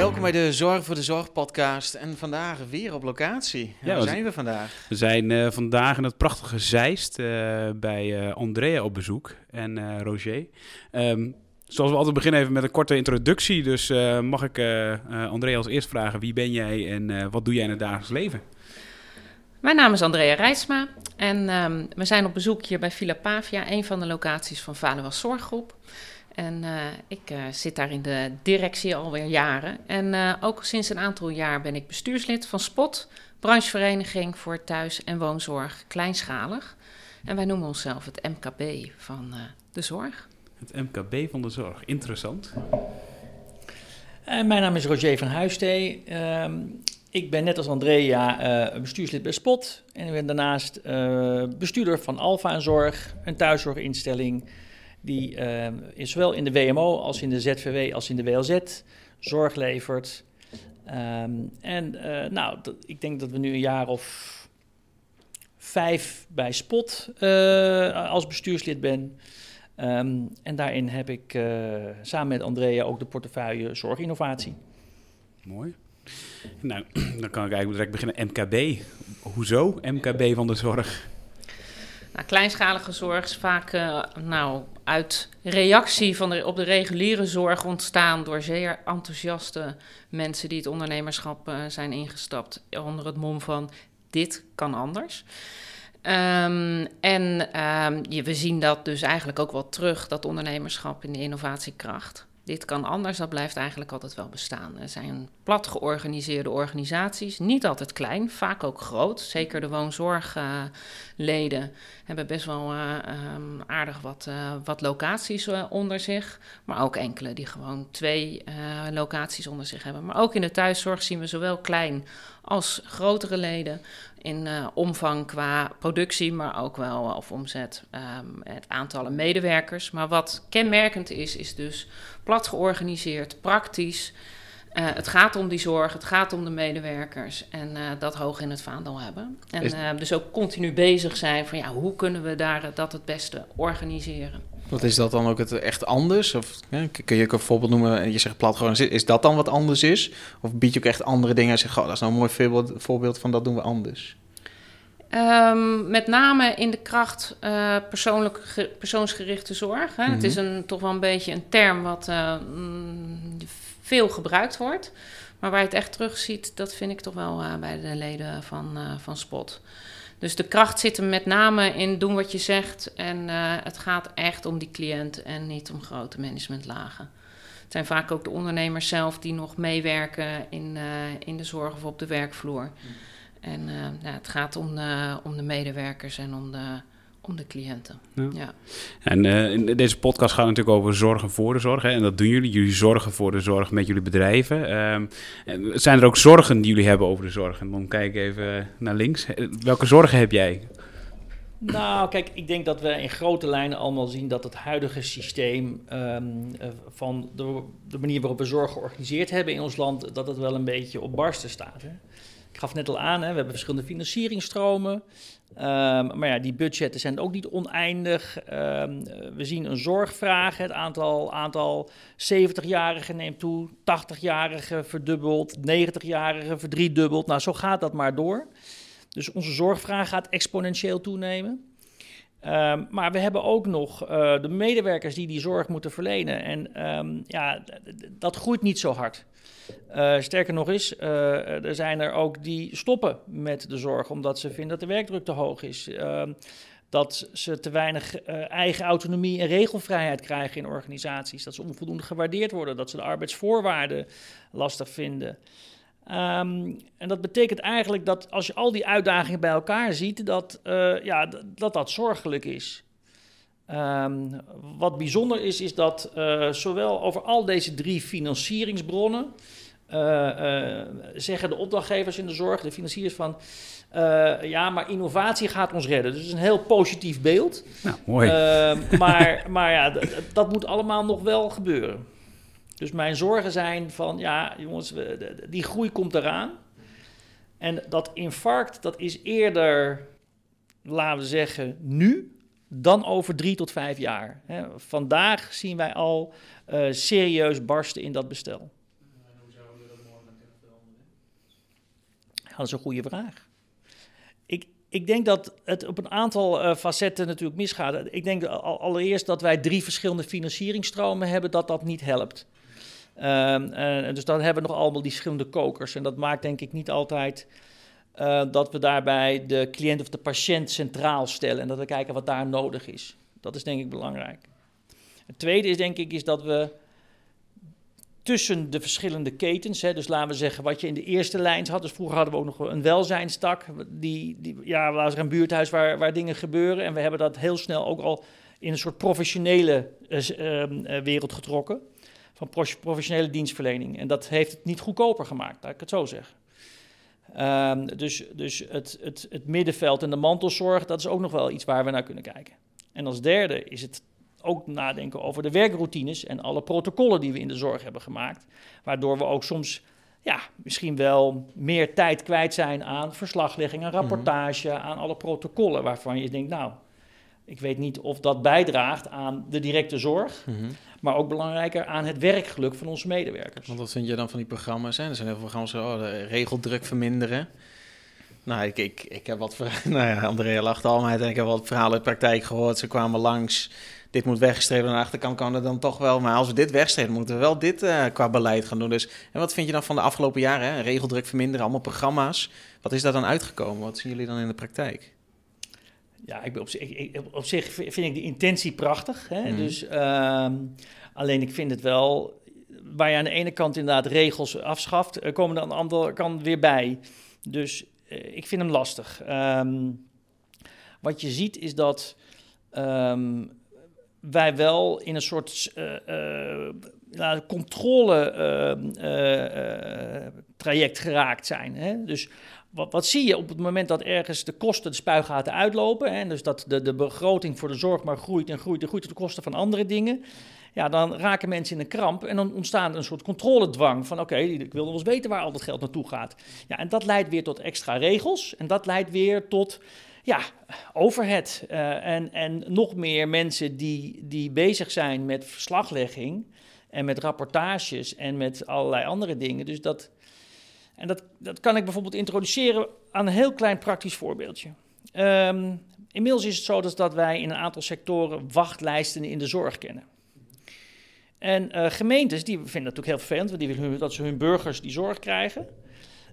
welkom bij de Zorg voor de Zorg podcast. En vandaag weer op locatie. Ja, Waar zijn we vandaag? We zijn eh, vandaag in het prachtige Zeist eh, bij eh, Andrea op bezoek en eh, Roger. Ehm, zoals we altijd beginnen even met een korte introductie. Dus eh, mag ik eh, eh, Andrea als eerst vragen, wie ben jij en eh, wat doe jij in het dagelijks leven? Mijn naam is Andrea Rijtsma en ehm, we zijn op bezoek hier bij Villa Pavia, een van de locaties van Valuwas Zorggroep. En eh, ik eh, zit daar in de directie alweer jaren. En eh, ook sinds een aantal jaar ben ik bestuurslid van SPOT, branchevereniging voor thuis- en woonzorg kleinschalig. En wij noemen onszelf het MKB van eh, de zorg. Het MKB van de zorg, interessant. Mijn naam is Roger van Huistee. Ehm, ik ben net als Andrea eh, bestuurslid bij SPOT. En ik ben daarnaast eh, bestuurder van Alfa en Zorg, een thuiszorginstelling die in- zowel in de WMO als in de ZVW als in de WLZ zorg levert. Ehm, en eh, nou, ik denk dat we nu een jaar of vijf bij SPOT eh, als bestuurslid ben. Ehm, en daarin heb ik eh, samen met Andrea ook de portefeuille zorginnovatie. Mooi. Nou, dan kan ik eigenlijk direct beginnen. MKB. Hoezo MKB van de zorg? Nou, kleinschalige zorg is vaak eh, nou, uit reactie van de, op de reguliere zorg ontstaan door zeer enthousiaste mensen die het ondernemerschap eh, zijn ingestapt onder het mom van dit kan anders. Ehm, en ehm, je, we zien dat dus eigenlijk ook wel terug, dat ondernemerschap in de innovatiekracht. Dit kan anders, dat blijft eigenlijk altijd wel bestaan. Er zijn plat georganiseerde organisaties, niet altijd klein, vaak ook groot. Zeker de woonzorgleden hebben best wel eh, ehm, aardig wat, eh, wat locaties eh, onder zich. Maar ook enkele die gewoon twee locaties onder zich hebben. Maar ook in de thuiszorg zien we zowel klein als grotere leden in eh, omvang qua productie, maar ook wel eh, of omzet, ehm, het aantallen medewerkers. Maar wat kenmerkend is, is dus plat georganiseerd, praktisch. Eh, het gaat om die zorg, het gaat om de medewerkers en dat hoog in het vaandel hebben. En Is- dus ook continu bezig zijn van ja, hoe kunnen we daar dat het beste organiseren. Wat is dat dan ook het echt anders? Of ja, kun je ook een voorbeeld noemen? Je zegt plat gewoon, is dat dan wat anders is? Of bied je ook echt andere dingen en zeg, goh, dat is nou een mooi voorbeeld, voorbeeld van dat doen we anders? Ehm, met name in de kracht eh, persoonlijk ge- persoonsgerichte zorg. Hè. Het Mhm. is een, toch wel een beetje een term wat eh, mm, veel gebruikt wordt. Maar waar je het echt terugziet, dat vind ik toch wel eh, bij de leden van, van Spot. Dus de kracht zit hem met name in doen wat je zegt. En eh, het gaat echt om die cliënt en niet om grote managementlagen. Het zijn vaak ook de ondernemers zelf die nog meewerken in, eh, in de zorg of op de werkvloer. En eh, nou, het gaat om om de medewerkers en om de, om de cliënten. Ja. Ja. En eh, in deze podcast gaat natuurlijk over zorgen voor de zorg. Hè? En dat doen jullie. Jullie zorgen voor de zorg met jullie bedrijven. Ehm, en zijn er ook zorgen die jullie hebben over de zorg? En dan kijk ik even naar links. Eh, Welke zorgen heb jij? Nou, kijk, ik denk dat we in grote lijnen allemaal zien dat het huidige systeem ehm, eh, van de, de manier waarop we zorg georganiseerd hebben in ons land, dat het wel een beetje op barsten staat. Hè? Ik gaf net al aan, hè, we hebben verschillende financieringstromen. Ehm, maar ja, die budgetten zijn ook niet oneindig. Ehm, eh, we zien een zorgvraag. Het aantal, aantal 70-jarigen neemt toe, 80-jarigen verdubbeld, 90-jarigen verdriedubbeld. Nou, zo gaat dat maar door. Dus onze zorgvraag gaat exponentieel toenemen. Ehm, maar we hebben ook nog eh, de medewerkers die die zorg moeten verlenen. En ehm, ja, dat groeit niet zo hard. Eh, sterker nog eens, eh, er zijn er ook die stoppen met de zorg omdat ze vinden dat de werkdruk te hoog is. Ehm, dat ze te weinig eigen autonomie en regelvrijheid krijgen in organisaties. Dat ze onvoldoende gewaardeerd worden. Dat ze de arbeidsvoorwaarden lastig vinden. Ehm, en dat betekent eigenlijk dat als je al die uitdagingen bij elkaar ziet, dat eh, ja, dat, dat zorgelijk is. Ehm, wat bijzonder is, is dat eh, zowel over al deze drie financieringsbronnen eh, zeggen de opdrachtgevers in de zorg, de financiers van, ja, maar innovatie gaat ons redden. Dus het is een heel positief beeld. Nou, mooi. Ehm, maar maar ja, dat moet allemaal nog wel gebeuren. Dus mijn zorgen zijn van, ja, jongens, we- die groei komt eraan. En dat infarct, dat is eerder, laten we zeggen, nu dan over drie tot vijf jaar. Vandaag zien wij al eh, serieus barsten in dat bestel. dat is een goede vraag. Ik, ik denk dat het op een aantal uh, facetten natuurlijk misgaat. Ik denk allereerst dat wij drie verschillende financieringsstromen hebben, dat dat niet helpt. Um, dus dan hebben we nog allemaal die verschillende kokers. En dat maakt denk ik niet altijd uh, dat we daarbij de cliënt of de patiënt centraal stellen. En dat we kijken wat daar nodig is. Dat is denk ik belangrijk. Het tweede is denk ik is dat we tussen de verschillende ketens. Hè, dus laten we zeggen, wat je in de eerste lijn had. Dus vroeger hadden we ook nog een welzijnstak. Die, die, ja, was er een buurthuis waar, waar dingen gebeuren. En we hebben dat heel snel ook al in een soort professionele uh, uh, wereld getrokken. Van professionele dienstverlening. En dat heeft het niet goedkoper gemaakt, laat ik het zo zeggen. Um, dus dus het, het, het middenveld en de mantelzorg, dat is ook nog wel iets waar we naar kunnen kijken. En als derde is het ook nadenken over de werkroutines en alle protocollen die we in de zorg hebben gemaakt. Waardoor we ook soms ja, misschien wel meer tijd kwijt zijn aan verslaglegging, aan rapportage, aan alle protocollen waarvan je denkt, nou, ik weet niet of dat bijdraagt aan de directe zorg, mhm. maar ook belangrijker aan het werkgeluk van onze medewerkers. Want wat vind je dan van die programma's? Hè? Er zijn heel veel programma's, oh, de regeldruk verminderen. Nou, ik, ik, ik heb wat nou ja, Andrea lacht al, maar ik heb wat verhalen uit praktijk gehoord. Ze kwamen langs, dit moet weggestreven, aan de achterkant kan er dan toch wel. Maar als we dit wegstreven, moeten we wel dit uh, qua beleid gaan doen. Dus, en wat vind je dan van de afgelopen jaren? Hè? Regeldruk verminderen, allemaal programma's. Wat is daar dan uitgekomen? Wat zien jullie dan in de praktijk? Ja, ik, op, ik, op zich vind ik de intentie prachtig. Hè? Mhm. Dus, uh, alleen ik vind het wel, waar je aan de ene kant inderdaad regels afschaft, komen er aan de andere kant weer bij. Dus uh, ik vind hem lastig. Um, wat je ziet is dat um, wij wel in een soort uh, controle traject geraakt zijn. Hè? Dus wat, wat, zie je op het moment dat ergens de kosten de spuigaten uitlopen, hè, dus dat de, de begroting voor de zorg maar groeit en groeit en groeit de kosten van andere dingen, ja, dan raken mensen in een kramp en dan ontstaat een soort controledwang van oké, ik wil nog eens weten waar al dat geld naartoe gaat. Ja, en dat leidt weer tot extra regels en dat leidt weer tot ja, overhead uh, en, en nog meer mensen die, die bezig zijn met verslaglegging en met rapportages en met allerlei andere dingen. Dus dat, en dat, dat kan ik bijvoorbeeld introduceren aan een heel klein praktisch voorbeeldje. Um, inmiddels is het zo dat, wij in een aantal sectoren wachtlijsten in de zorg kennen. En uh, gemeentes die vinden dat natuurlijk heel vervelend, want die willen dat ze hun burgers die zorg krijgen.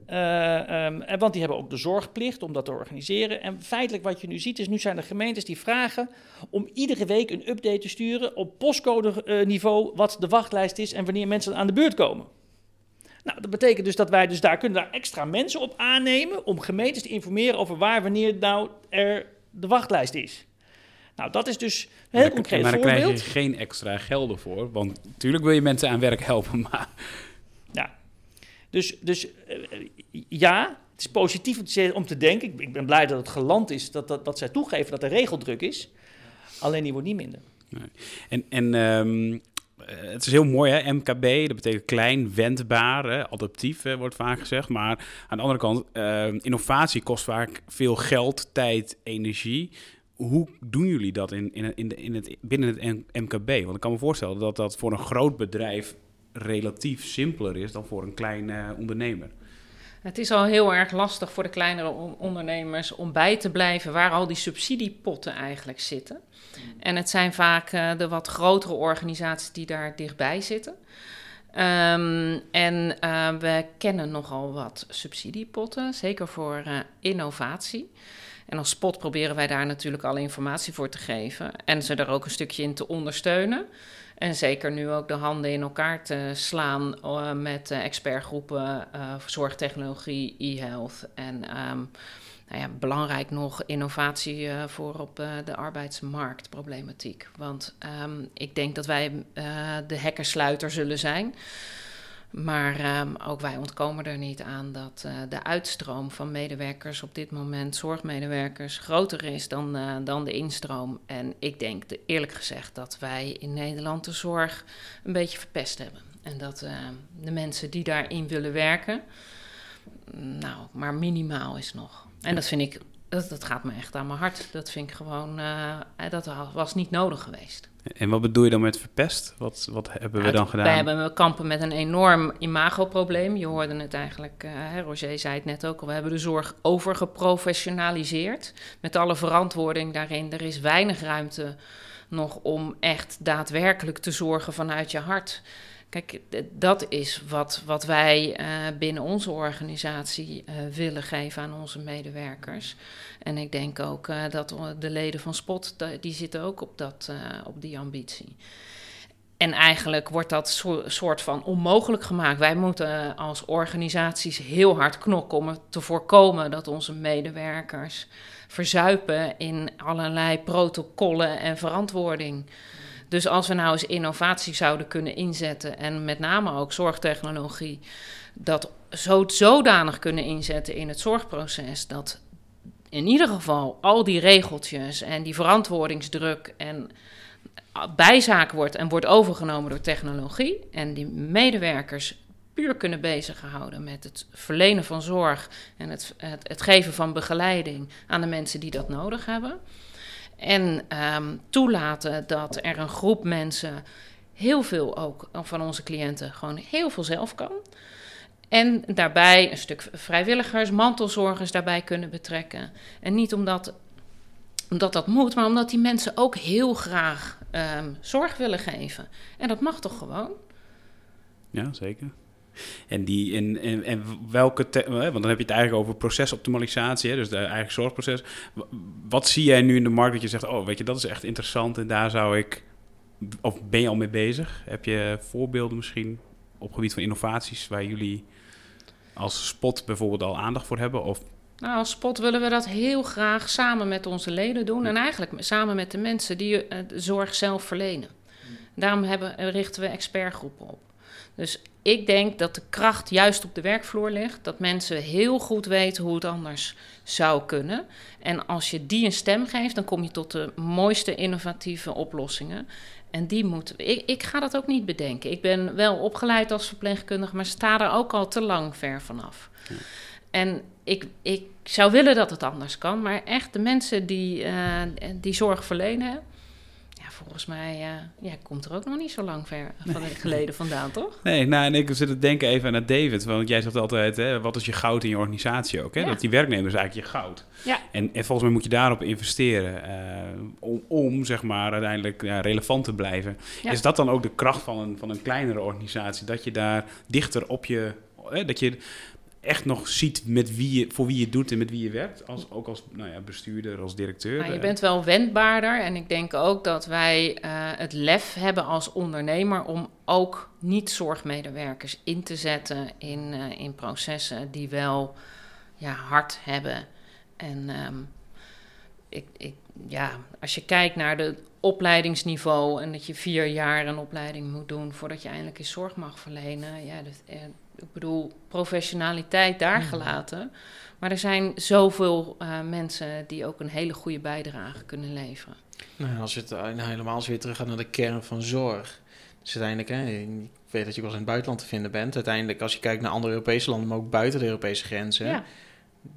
Uh, um, want die hebben ook de zorgplicht om dat te organiseren. En feitelijk wat je nu ziet is, nu zijn er gemeentes die vragen om iedere week een update te sturen op postcode uh, niveau wat de wachtlijst is en wanneer mensen aan de beurt komen. Nou, dat betekent dus dat wij dus daar kunnen daar extra mensen op aannemen om gemeentes te informeren over waar wanneer nou er de wachtlijst is. Nou, dat is dus een heel concreet voorbeeld. Maar daar krijg je geen extra gelden voor, want natuurlijk wil je mensen aan werk helpen, maar... Ja, dus, dus uh, ja, het is positief om te denken. Ik, ben blij dat het geland is, dat, dat, dat zij toegeven dat er regeldruk is. Alleen die wordt niet minder. Nee. En, en um, eh, het is heel mooi, hè? MKB, dat betekent klein, wendbaar, adaptief wordt vaak gezegd. Maar aan de andere kant, uh, innovatie kost vaak veel geld, tijd, energie. Hoe doen jullie dat in, in, in, in het, binnen het MKB? Want ik kan me voorstellen dat dat voor een groot bedrijf relatief simpeler is dan voor een klein uh, ondernemer. Het is al heel erg lastig voor de kleinere ondernemers om bij te blijven waar al die subsidiepotten eigenlijk zitten. En het zijn vaak uh, de wat grotere organisaties die daar dichtbij zitten. Um, en uh, we kennen nogal wat subsidiepotten, zeker voor uh, innovatie. En als spot proberen wij daar natuurlijk alle informatie voor te geven en ze er ook een stukje in te ondersteunen. En zeker nu ook de handen in elkaar te slaan uh, met expertgroepen uh, zorgtechnologie, e-health en um, nou ja, belangrijk nog innovatie voor op de arbeidsmarktproblematiek. Want um, ik denk dat wij de hekkersluiter zullen zijn. Maar um, ook wij ontkomen er niet aan dat uh, de uitstroom van medewerkers op dit moment, zorgmedewerkers, groter is dan, uh, dan de instroom. En ik denk de, eerlijk gezegd dat wij in Nederland de zorg een beetje verpest hebben. En dat uh, de mensen die daarin willen werken, nou, maar minimaal is nog. En dat vind ik dat, dat gaat me echt aan mijn hart. Dat vind ik gewoon, uh, dat was niet nodig geweest. En wat bedoel je dan met verpest? Wat, wat hebben we dan gedaan? Wij hebben we kampen met een enorm imagoprobleem. Je hoorde het eigenlijk, uh, Roger zei het net ook al. We hebben de zorg overgeprofessionaliseerd. Met alle verantwoording daarin. Er is weinig ruimte nog om echt daadwerkelijk te zorgen vanuit je hart. Kijk, dat is wat, wat wij uh, binnen onze organisatie uh, willen geven aan onze medewerkers. En ik denk ook uh, dat de leden van Spot, die zitten ook op, dat, op die ambitie. En eigenlijk wordt dat so soort van onmogelijk gemaakt. Wij moeten als organisaties heel hard knokken om te voorkomen dat onze medewerkers verzuipen in allerlei protocollen en verantwoording. Dus als we nou eens innovatie zouden kunnen inzetten en met name ook zorgtechnologie, dat zo, zodanig kunnen inzetten in het zorgproces dat in ieder geval al die regeltjes en die verantwoordingsdruk en bijzaak wordt en wordt overgenomen door technologie en die medewerkers puur kunnen bezighouden met het verlenen van zorg en het, het, het geven van begeleiding aan de mensen die dat nodig hebben. En um, toelaten dat er een groep mensen heel veel ook van onze cliënten gewoon heel veel zelf kan. En daarbij een stuk vrijwilligers, mantelzorgers daarbij kunnen betrekken. En niet omdat, omdat dat moet, maar omdat die mensen ook heel graag um, zorg willen geven. En dat mag toch gewoon? Ja, zeker. En, die, en, en, en welke, want dan heb je het eigenlijk over procesoptimalisatie, dus de eigen zorgproces. Wat zie jij nu in de markt dat je zegt, oh weet je, dat is echt interessant en daar zou ik, of ben je al mee bezig? Heb je voorbeelden misschien op gebied van innovaties waar jullie als spot bijvoorbeeld al aandacht voor hebben? Of nou, als spot willen we dat heel graag samen met onze leden doen. En eigenlijk samen met de mensen die de zorg zelf verlenen. Daarom hebben, richten we expertgroepen op. Dus ik denk dat de kracht juist op de werkvloer ligt. Dat mensen heel goed weten hoe het anders zou kunnen. En als je die een stem geeft, dan kom je tot de mooiste innovatieve oplossingen. En die moeten ik, ik ga dat ook niet bedenken. Ik ben wel opgeleid als verpleegkundige, maar sta er ook al te lang ver vanaf. En ik, ik zou willen dat het anders kan, maar echt de mensen die, uh, die zorg verlenen volgens mij uh, ja, komt er ook nog niet zo lang ver van nee. geleden vandaan, toch? Nee, nou, en ik zit te denken even aan David. Want jij zegt altijd, hè, wat is je goud in je organisatie ook? Hè? Dat die werknemer is eigenlijk je goud. Ja. En, en volgens mij moet je daarop investeren uh, om, om, zeg maar, uiteindelijk ja, relevant te blijven. Is dat dan ook de kracht van een, van een kleinere organisatie? Dat je daar dichter op je... Hè, dat je echt nog ziet met wie je, voor wie je doet en met wie je werkt. Als, ook als nou ja, bestuurder, als directeur. Je bent wel wendbaarder. En ik denk ook dat wij uh, het lef hebben als ondernemer om ook niet-zorgmedewerkers in te zetten in, uh, in processen die wel ja, hard hebben. En um, ik, ik, ja, als je kijkt naar de opleidingsniveau en dat je vier jaar een opleiding moet doen voordat je eindelijk eens zorg mag verlenen. Ja, dat, ik bedoel, professionaliteit daar gelaten. Maar er zijn zoveel uh, mensen die ook een hele goede bijdrage kunnen leveren. Nou, als je het nou, helemaal als weer terug gaat naar de kern van zorg. Dus uiteindelijk, hè, ik weet dat je wel eens in het buitenland te vinden bent. Uiteindelijk, als je kijkt naar andere Europese landen, maar ook buiten de Europese grenzen. Ja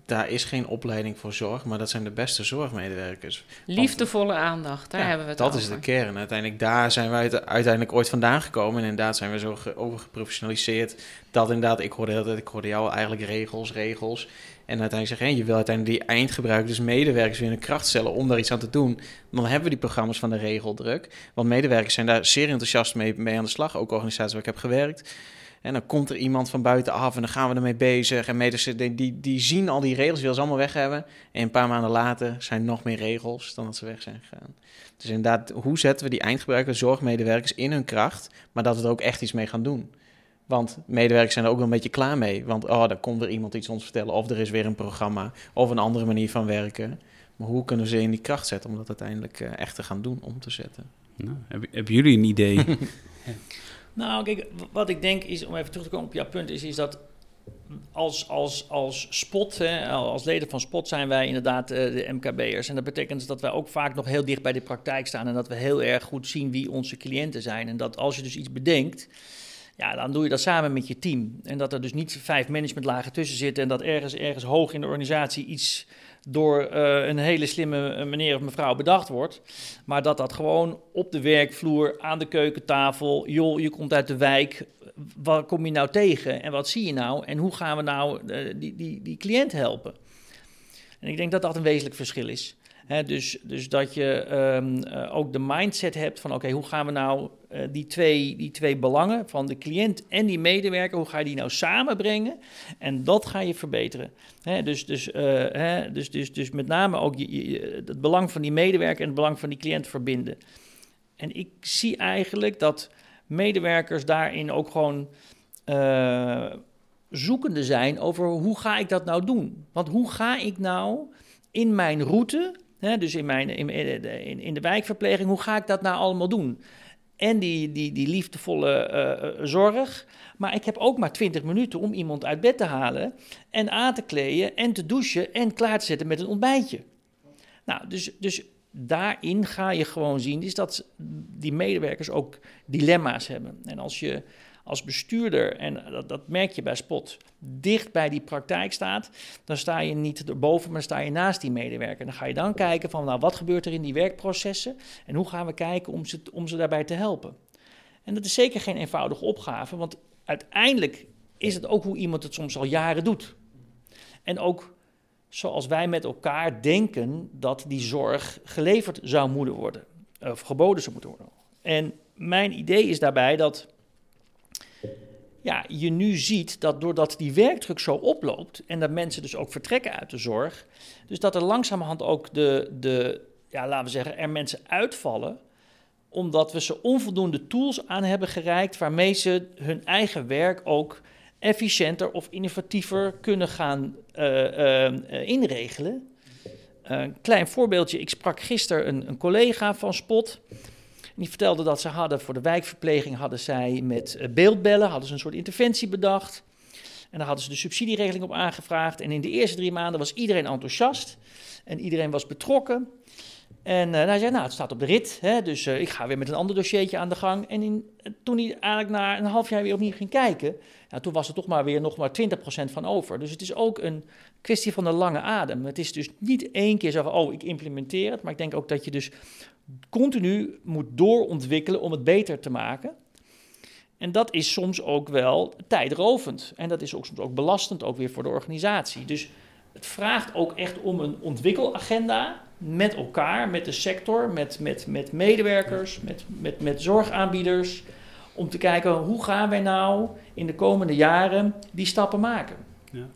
daar is geen opleiding voor zorg, maar dat zijn de beste zorgmedewerkers. Liefdevolle aandacht, daar hebben we het dat over. Dat is de kern. Uiteindelijk, daar zijn wij uiteindelijk ooit vandaan gekomen. En inderdaad zijn we zo overgeprofessionaliseerd dat inderdaad, ik hoorde, dat, ik hoorde jou eigenlijk regels, regels. En uiteindelijk zeg je, je wil uiteindelijk die eindgebruikers, dus medewerkers weer in de kracht stellen om daar iets aan te doen. Dan hebben we die programma's van de regeldruk. Want medewerkers zijn daar zeer enthousiast mee, mee aan de slag. Ook organisaties waar ik heb gewerkt. En dan komt er iemand van buitenaf en dan gaan we ermee bezig. En medische, die, die, die zien al die regels, willen ze allemaal weg hebben. En een paar maanden later zijn er nog meer regels dan dat ze weg zijn gegaan. Dus inderdaad, hoe zetten we die eindgebruikers, zorgmedewerkers in hun kracht, maar dat we er ook echt iets mee gaan doen? Want medewerkers zijn er ook wel een beetje klaar mee. Want oh, dan komt er iemand iets ons vertellen. Of er is weer een programma. Of een andere manier van werken. Maar hoe kunnen we ze in die kracht zetten om dat uiteindelijk uh, echt te gaan doen, om te zetten? Nou, hebben jullie een idee? Nou, kijk, wat ik denk is, om even terug te komen op jouw punt, is, is dat als, als, als spot, hè, als leden van spot zijn wij inderdaad uh, de MKB'ers. En dat betekent dus dat wij ook vaak nog heel dicht bij de praktijk staan en dat we heel erg goed zien wie onze cliënten zijn. En dat als je dus iets bedenkt, ja, dan doe je dat samen met je team. En dat er dus niet vijf managementlagen tussen zitten en dat ergens, ergens hoog in de organisatie iets door uh, een hele slimme meneer of mevrouw bedacht wordt. Maar dat dat gewoon op de werkvloer, aan de keukentafel, joh, je komt uit de wijk, wat kom je nou tegen en wat zie je nou en hoe gaan we nou uh, die, die, die cliënt helpen? En ik denk dat dat een wezenlijk verschil is dus, dus dat je ehm, eh, ook de mindset hebt van oké, hoe gaan we nou uh, die, twee, die twee belangen van de cliënt en die medewerker, hoe ga je die nou samenbrengen? En dat ga je verbeteren. dus, dus, uh, dus, dus, dus met name ook je, het belang van die medewerker en het belang van die cliënt verbinden. En ik zie eigenlijk dat medewerkers daarin ook gewoon zoekende zijn over hoe ga ik dat nou doen? Want hoe ga ik nou in mijn route dus in, mijn, in, in, in, de wijkverpleging, hoe ga ik dat nou allemaal doen? En die, die, die liefdevolle eh, eh, zorg. Maar ik heb ook maar 20 minuten om iemand uit bed te halen. En aan te kleden en te douchen en klaar te zetten met een ontbijtje. Nou, dus, dus daarin ga je gewoon zien is dat die medewerkers ook dilemma's hebben. En als je als bestuurder, en dat, dat, merk je bij Spot, dicht bij die praktijk staat, dan sta je niet erboven, maar sta je naast die medewerker. Dan ga je dan kijken van, nou, wat gebeurt er in die werkprocessen en hoe gaan we kijken om ze, om ze daarbij te helpen. En dat is zeker geen eenvoudige opgave, want uiteindelijk is het ook hoe iemand het soms al jaren doet. En ook zoals wij met elkaar denken dat die zorg geleverd zou moeten worden, of geboden zou moeten worden. En mijn idee is daarbij dat ja, je nu ziet dat doordat die werkdruk zo oploopt en dat mensen dus ook vertrekken uit de zorg, dus dat er langzamerhand ook de, de ja, laten we zeggen, er mensen uitvallen, omdat we ze onvoldoende tools aan hebben gereikt waarmee ze hun eigen werk ook efficiënter of innovatiever kunnen gaan uh, uh, inregelen. Een klein voorbeeldje, ik sprak gisteren een, een collega van Spot die vertelde dat ze hadden voor de wijkverpleging hadden zij met eh, beeldbellen hadden ze een soort interventie bedacht. En daar hadden ze de subsidieregeling op aangevraagd. En in de eerste drie maanden was iedereen enthousiast. En iedereen was betrokken. En uh, hij zei, nou, het staat op de rit, hè, dus uh, ik ga weer met een ander dossiertje aan de gang. En toen hij eigenlijk na een half jaar weer opnieuw ging kijken, nou, toen was er toch maar weer nog maar 20% van over. Dus het is ook een kwestie van de lange adem. Het is dus niet één keer zeggen, oh, ik implementeer het. Maar ik denk ook dat je dus continu moet doorontwikkelen om het beter te maken. En dat is soms ook wel tijdrovend. En dat is ook soms ook belastend, ook weer voor de organisatie. Dus het vraagt ook echt om een ontwikkelagenda met elkaar, met de sector, met, met, met medewerkers, met, met, met zorgaanbieders. Om te kijken hoe gaan wij nou in de komende jaren die stappen maken. Ja.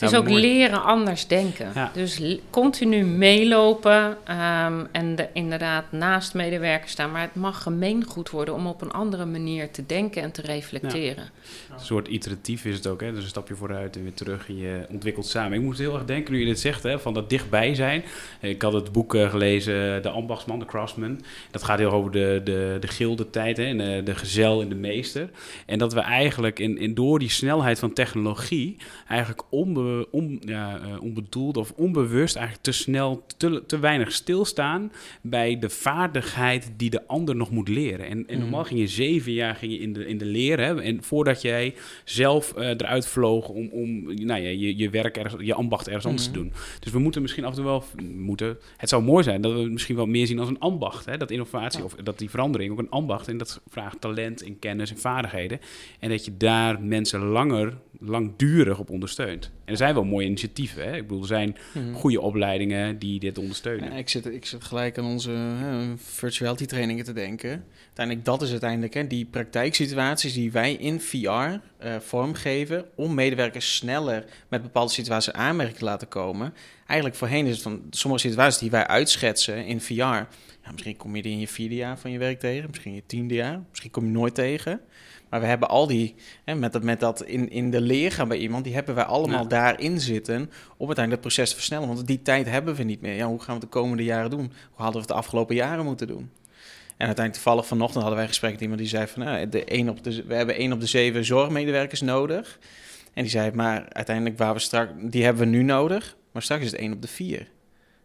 Het is ook leren anders denken. Dus continu meelopen um, en de, inderdaad naast medewerkers staan. Maar het mag gemeengoed worden om op een andere manier te denken en te reflecteren. Een soort iteratief is het ook. Hè? Dus een stapje vooruit en weer terug en je ontwikkelt samen. Ik moest heel erg denken, nu je dit zegt, hè, van dat dichtbij zijn. Ik had het boek uh, gelezen, De Ambachtsman, de Craftsman. Dat gaat heel over de, de, de gilde tijd hè, en de, de gezel en de meester. En dat we eigenlijk in, in, door die snelheid van technologie eigenlijk onbe on, ja, uh, onbedoeld of onbewust eigenlijk te snel, te, te weinig stilstaan bij de vaardigheid die de ander nog moet leren. En, en normaal mm. ging je zeven jaar ging je in, de, in de leren. En voordat jij zelf uh, eruit vloog om, om nou ja, je, je werk, ergens, je ambacht ergens anders te mm. doen. Dus we moeten misschien af en toe wel moeten. Het zou mooi zijn dat we het misschien wel meer zien als een ambacht. Hè? Dat innovatie of dat die verandering ook een ambacht. En dat vraagt talent en kennis en vaardigheden. En dat je daar mensen langer, langdurig op ondersteunt. Er zijn wel mooie initiatieven. Hè? Ik bedoel, er zijn mhm. goede opleidingen die dit ondersteunen. Ja, ik, zit, ik zit gelijk aan onze hè, virtuality trainingen te denken. Uiteindelijk, dat is uiteindelijk hè, die praktijksituaties die wij in VR uh, eh, vormgeven... om medewerkers sneller met bepaalde situaties aanmerking te laten komen. Eigenlijk voorheen is het van sommige situaties die wij uitschetsen in VR... Ja, misschien kom je die in je vierde jaar van je werk tegen, misschien in je tiende jaar, misschien kom je nooit tegen. Maar we hebben al die, hè, met dat, met dat in, in de leer gaan bij iemand, die hebben wij allemaal daarin zitten om uiteindelijk het proces te versnellen. Want die tijd hebben we niet meer. Ja, hoe gaan we het de komende jaren doen? Hoe hadden we het de afgelopen jaren moeten doen? En uiteindelijk toevallig vanochtend hadden wij een gesprek met iemand die zei van, nou, de een op de, we hebben één op de zeven zorgmedewerkers nodig. En die zei, maar uiteindelijk waar we straks, die hebben we nu nodig, maar straks is het één op de vier.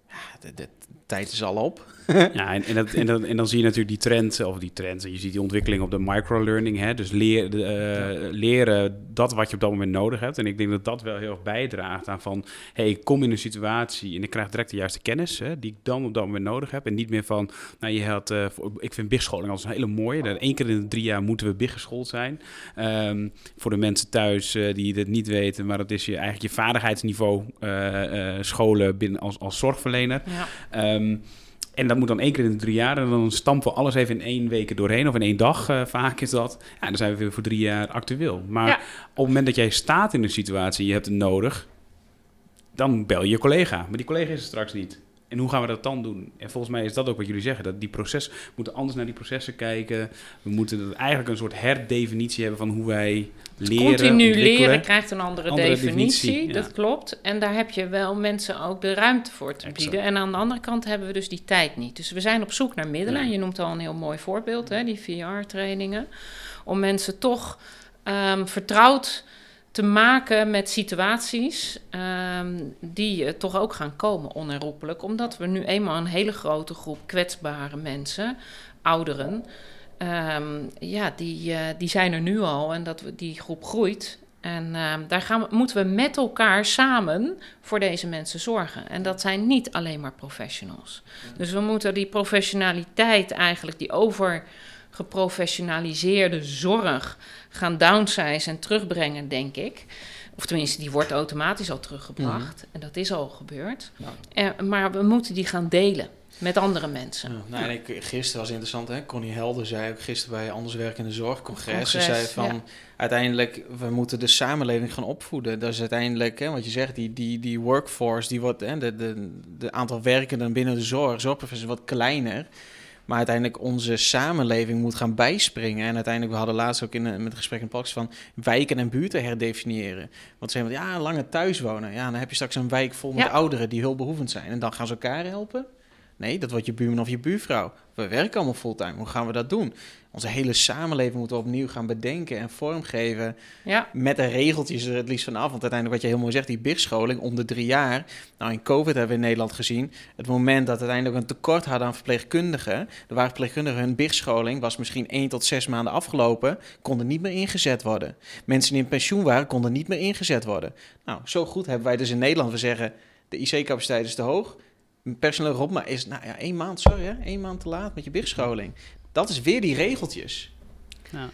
Ja, de tijd is al op. ja, en, en, dat, en, dan, en dan zie je natuurlijk die trend, of die trend, je ziet die ontwikkeling op de microlearning, hè, dus leer, uh, leren dat wat je op dat moment nodig hebt. En ik denk dat dat wel heel erg bijdraagt aan van, hey, ik kom in een situatie en ik krijg direct de juiste kennis hè, die ik dan op dat moment nodig heb. En niet meer van, nou je had, uh, ik vind BIG-scholing als een hele mooie, dat één keer in de drie jaar moeten we BIG geschoold zijn. Um, voor de mensen thuis uh, die het niet weten, maar dat is je, eigenlijk je vaardigheidsniveau scholen binnen als, als zorgverlener. Ja. Um, en dat moet dan één keer in de drie jaar. En dan stampen we alles even in één week doorheen. Of in één dag, uh, vaak is dat. Ja, dan zijn we weer voor drie jaar actueel. Maar ja. op het moment dat jij staat in een situatie, je hebt het nodig, dan bel je je collega. Maar die collega is er straks niet. En hoe gaan we dat dan doen? En volgens mij is dat ook wat jullie zeggen. Dat die proces, we moeten anders naar die processen kijken. We moeten eigenlijk een soort herdefinitie hebben van hoe wij leren. Continu leren krijgt een andere, definitie, dat klopt. En daar heb je wel mensen ook de ruimte voor te bieden. En aan de andere kant hebben we dus die tijd niet. Dus we zijn op zoek naar middelen. En je noemt al een heel mooi voorbeeld, hè, die VR-trainingen. Om mensen toch um, vertrouwd te maken met situaties um, die toch ook gaan komen onherroepelijk. Omdat we nu eenmaal een hele grote groep kwetsbare mensen, ouderen, um, ja, die, uh, die zijn er nu al en dat we, die groep groeit. En uh, daar gaan we, moeten we met elkaar samen voor deze mensen zorgen. En dat zijn niet alleen maar professionals. Dus we moeten die professionaliteit eigenlijk, die over geprofessionaliseerde zorg gaan downsize en terugbrengen, denk ik. Of tenminste, die wordt automatisch al teruggebracht. Mhm. En dat is al gebeurd. Ja. En, maar we moeten die gaan delen met andere mensen. Ja, nou, ik, gisteren was interessant, hè? Connie Helder zei ook gisteren bij Anders Werkende Zorgcongres. Ze zei van, uiteindelijk, we moeten de samenleving gaan opvoeden. Dat is uiteindelijk, hè, wat je zegt, die, die, die workforce, die wordt, hè, de, de, de aantal werkenden binnen de zorg, zorgprofessionals, wat kleiner. Maar uiteindelijk onze samenleving moet gaan bijspringen. En uiteindelijk, we hadden laatst ook in, met een gesprek in Pax van wijken en buurten herdefiniëren. Want ze zeggen, ja, langer thuis wonen. Ja, dan heb je straks een wijk vol met ouderen die hulpbehoevend zijn. En dan gaan ze elkaar helpen. Nee, dat wordt je buurman of je buurvrouw. We werken allemaal fulltime. Hoe gaan we dat doen? Onze hele samenleving moeten we opnieuw gaan bedenken en vormgeven. Ja. Met de regeltjes er het liefst vanaf. Want uiteindelijk, wat je heel mooi zegt, die BIG-scholing om de drie jaar. Nou, in COVID hebben we in Nederland gezien. Het moment dat we uiteindelijk een tekort hadden aan verpleegkundigen. Er waren verpleegkundigen, hun BIG-scholing was misschien één tot zes maanden afgelopen. Konden niet meer ingezet worden. Mensen die in pensioen waren, konden niet meer ingezet worden. Nou, zo goed hebben wij dus in Nederland. We zeggen, de IC-capaciteit is te hoog personeel erop, maar is nou ja, één maand, sorry hè, één maand te laat met je bigscholing. Dat is weer die regeltjes. Ja.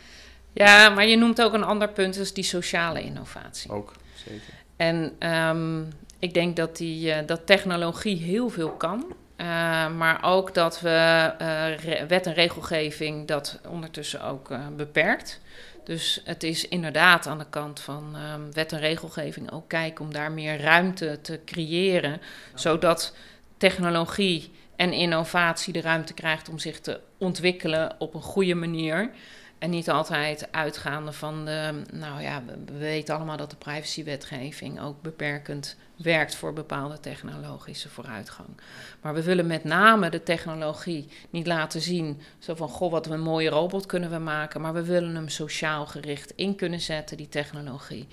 ja, maar je noemt ook een ander punt, is die sociale innovatie. Ook, zeker. En um, ik denk dat, die, uh, dat technologie heel veel kan. Uh, maar ook dat we uh, wet en regelgeving dat ondertussen ook beperkt. Dus het is inderdaad aan de kant van um, wet en regelgeving ook kijken om daar meer ruimte te creëren. Zodat technologie en innovatie de ruimte krijgt om zich te ontwikkelen op een goede manier. En niet altijd uitgaande van de. Nou ja, we weten allemaal dat de privacywetgeving ook beperkend werkt voor bepaalde technologische vooruitgang. Maar we willen met name de technologie niet laten zien. Zo van: goh, wat een mooie robot kunnen we maken. Maar we willen hem sociaal gericht in kunnen zetten, die technologie.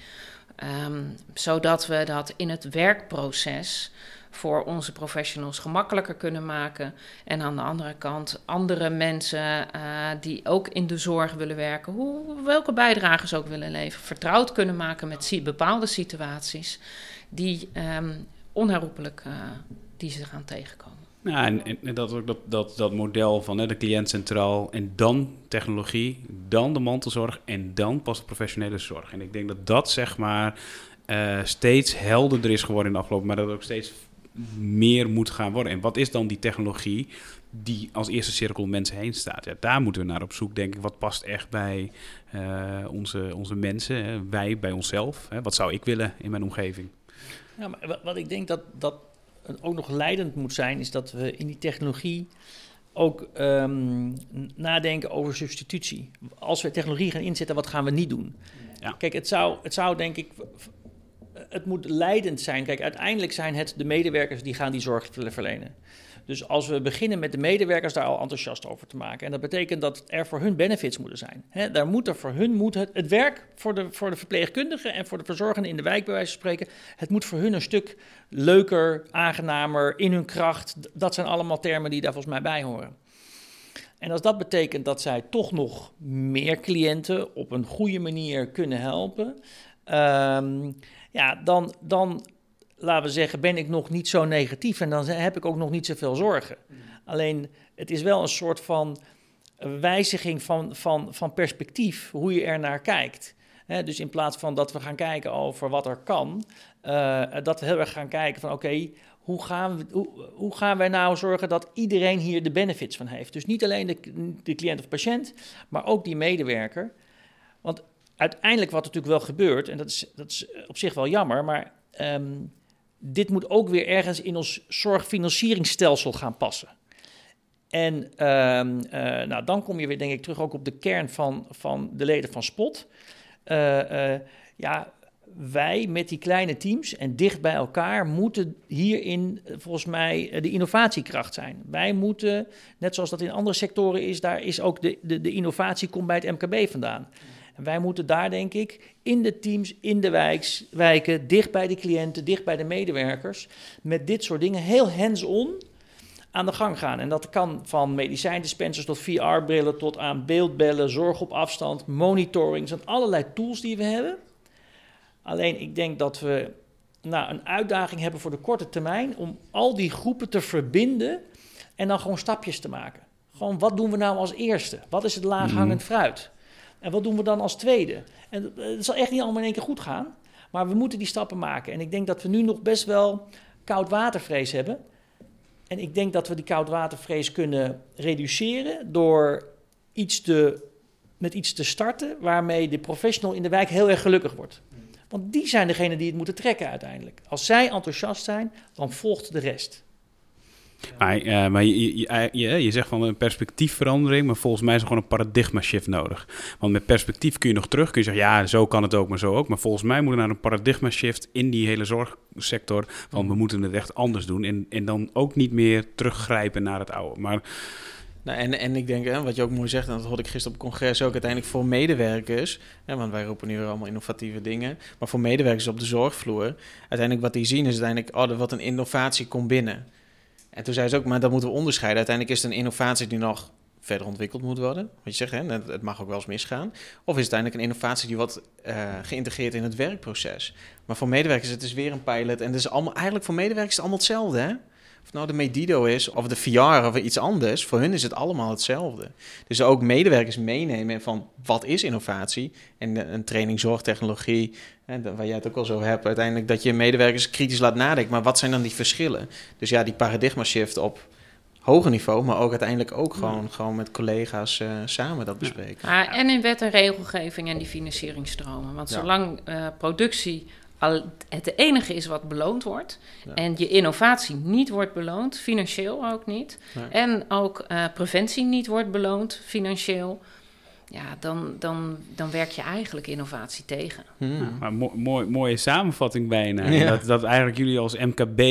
Um, zodat we dat in het werkproces voor onze professionals gemakkelijker kunnen maken. En aan de andere kant andere mensen uh, die ook in de zorg willen werken, hoe, welke bijdrage ze ook willen leveren, vertrouwd kunnen maken met bepaalde situaties die um, onherroepelijk uh, die ze gaan tegenkomen. Ja, en, dat ook dat, dat, dat model van hè, de cliënt centraal en dan technologie, dan de mantelzorg en dan pas de professionele zorg. En ik denk dat dat zeg maar uh, steeds helderder is geworden in de afgelopen, maar dat ook steeds meer moet gaan worden. En wat is dan die technologie die als eerste cirkel mensen heen staat? Ja, daar moeten we naar op zoek, denk ik. Wat past echt bij uh, onze, onze mensen, hè? wij bij onszelf? Hè? Wat zou ik willen in mijn omgeving? Ja, maar wat ik denk dat, dat ook nog leidend moet zijn, is dat we in die technologie ook um, nadenken over substitutie. Als we technologie gaan inzetten, wat gaan we niet doen? Ja. Kijk, het zou, het zou denk ik het moet leidend zijn. Kijk, uiteindelijk zijn het de medewerkers die gaan die zorg verlenen. Dus als we beginnen met de medewerkers daar al enthousiast over te maken. En dat betekent dat er voor hun benefits moeten zijn. Daar moet er voor hun moet het, het werk voor de, voor de verpleegkundigen en voor de verzorgenden in de wijk, bij wijze van spreken. Het moet voor hun een stuk leuker, aangenamer, in hun kracht. Dat zijn allemaal termen die daar volgens mij bij horen. En als dat betekent dat zij toch nog meer cliënten op een goede manier kunnen helpen, um, ja, dan, dan laten we zeggen, ben ik nog niet zo negatief en dan heb ik ook nog niet zoveel zorgen. Alleen het is wel een soort van wijziging van, van, van perspectief, hoe je er naar kijkt. dus in plaats van dat we gaan kijken over wat er kan, uh, dat we heel erg gaan kijken van oké, hoe, gaan we, hoe, hoe, gaan wij nou zorgen dat iedereen hier de benefits van heeft? Dus niet alleen de, de cliënt of patiënt, maar ook die medewerker. Want uiteindelijk wat natuurlijk wel gebeurt, en dat is, dat is op zich wel jammer, maar um, dit moet ook weer ergens in ons zorgfinancieringsstelsel gaan passen. En um, uh, nou, dan kom je weer, denk ik, terug ook op de kern van, van de leden van SPOT. Uh, ja, wij met die kleine teams en dicht bij elkaar moeten hierin volgens mij de innovatiekracht zijn. Wij moeten, net zoals dat in andere sectoren is, daar is ook de, de, de innovatie komt bij het MKB vandaan. En wij moeten daar, denk ik, in de teams, in de wijks, wijken, dicht bij de cliënten, dicht bij de medewerkers, met dit soort dingen heel hands-on aan de gang gaan. En dat kan van medicijndispensers tot VR-brillen tot aan beeldbellen, zorg op afstand, monitoring. zijn allerlei tools die we hebben. Alleen ik denk dat we nou, een uitdaging hebben voor de korte termijn om al die groepen te verbinden en dan gewoon stapjes te maken. Gewoon wat doen we nou als eerste? Wat is het laaghangend mhm. fruit? En wat doen we dan als tweede? En het zal echt niet allemaal in één keer goed gaan. Maar we moeten die stappen maken. En ik denk dat we nu nog best wel koudwatervrees hebben. En ik denk dat we die koudwatervrees kunnen reduceren door iets te, met iets te starten waarmee de professional in de wijk heel erg gelukkig wordt. Want die zijn degene die het moeten trekken uiteindelijk. Als zij enthousiast zijn, dan volgt de rest. Maar, uh, maar je, je, je, je, zegt van een perspectiefverandering, maar volgens mij is er gewoon een paradigma shift nodig. Want met perspectief kun je nog terug, kun je zeggen, ja, zo kan het ook, maar zo ook. Maar volgens mij moet er naar een paradigma shift in die hele zorgsector, van we moeten het echt anders doen. En, en dan ook niet meer teruggrijpen naar het oude. Maar... Nou, en, en ik denk, hè, wat je ook mooi zegt, en dat hoorde ik gisteren op het congres ook, uiteindelijk voor medewerkers, hè, want wij roepen nu weer allemaal innovatieve dingen, maar voor medewerkers op de zorgvloer, uiteindelijk wat die zien is uiteindelijk, oh, wat een innovatie komt binnen. En toen zei ze ook, maar dat moeten we onderscheiden. Uiteindelijk is het een innovatie die nog verder ontwikkeld moet worden. Wat je zegt, hè, het mag ook wel eens misgaan. Of is het uiteindelijk een innovatie die wordt uh, geïntegreerd in het werkproces. Maar voor medewerkers het is weer een pilot. En het is allemaal, eigenlijk voor medewerkers is het allemaal hetzelfde. Hè? Of nou de Medido is, of de VR of iets anders. Voor hun is het allemaal hetzelfde. Dus ook medewerkers meenemen van wat is innovatie? En een training zorgtechnologie, hè, waar jij het ook al zo hebt. Uiteindelijk dat je medewerkers kritisch laat nadenken. Maar wat zijn dan die verschillen? Dus ja, die paradigma shift op hoger niveau, maar ook uiteindelijk ook gewoon, gewoon met collega's uh, samen dat bespreken. Ja. en in wet en regelgeving en die financieringstromen. Want zolang uh, productie al het enige is wat beloond wordt. En je innovatie niet wordt beloond, financieel ook niet. En ook uh, preventie niet wordt beloond, financieel ja, dan, dan, dan werk je eigenlijk innovatie tegen. Hmm. maar mooi, mooie samenvatting bijna. Dat, dat eigenlijk jullie als MKB,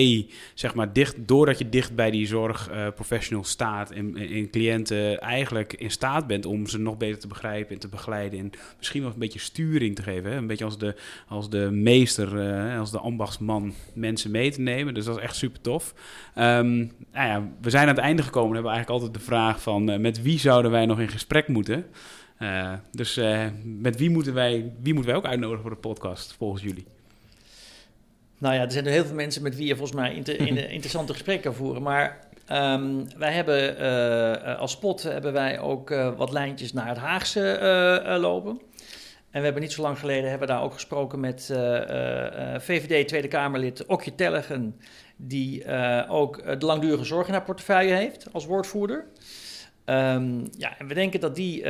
zeg maar, dicht, doordat je dicht bij die zorgprofessional uh, staat en, en cliënten eigenlijk in staat bent om ze nog beter te begrijpen en te begeleiden. En misschien wel een beetje sturing te geven. Hè? Een beetje als de, als de meester, uh, als de ambachtsman mensen mee te nemen. Dus dat is echt super tof. Um, nou ja, we zijn aan het einde gekomen en hebben eigenlijk altijd de vraag van uh, met wie zouden wij nog in gesprek moeten? Uh, dus uh, met wie moeten, wij, wie moeten wij ook uitnodigen voor de podcast, volgens jullie? Nou ja, er zijn er heel veel mensen met wie je volgens mij inter, in, interessante gesprekken kan voeren. Maar um, wij hebben uh, als spot hebben wij ook wat lijntjes naar het Haagse lopen. En we hebben niet zo lang geleden hebben we daar ook gesproken met VVD Tweede Kamerlid Okje Tellegen, die ook de langdurige zorg in haar portefeuille heeft als woordvoerder. Um, ja, en we denken dat die uh,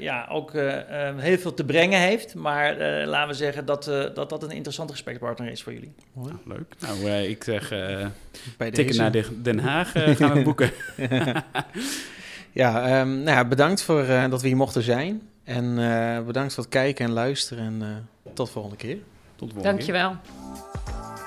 ja, ook uh, heel veel te brengen heeft. Maar uh, laten we zeggen dat, dat dat een interessante gesprekspartner is voor jullie. Mooi. leuk. Nou, ik zeg Bij tikken naar Den Haag gaan we boeken. ja, um, nou ja, bedankt voor dat we hier mochten zijn. En bedankt voor het kijken en luisteren. En tot de volgende keer. Tot de volgende Dankjewel. Keer.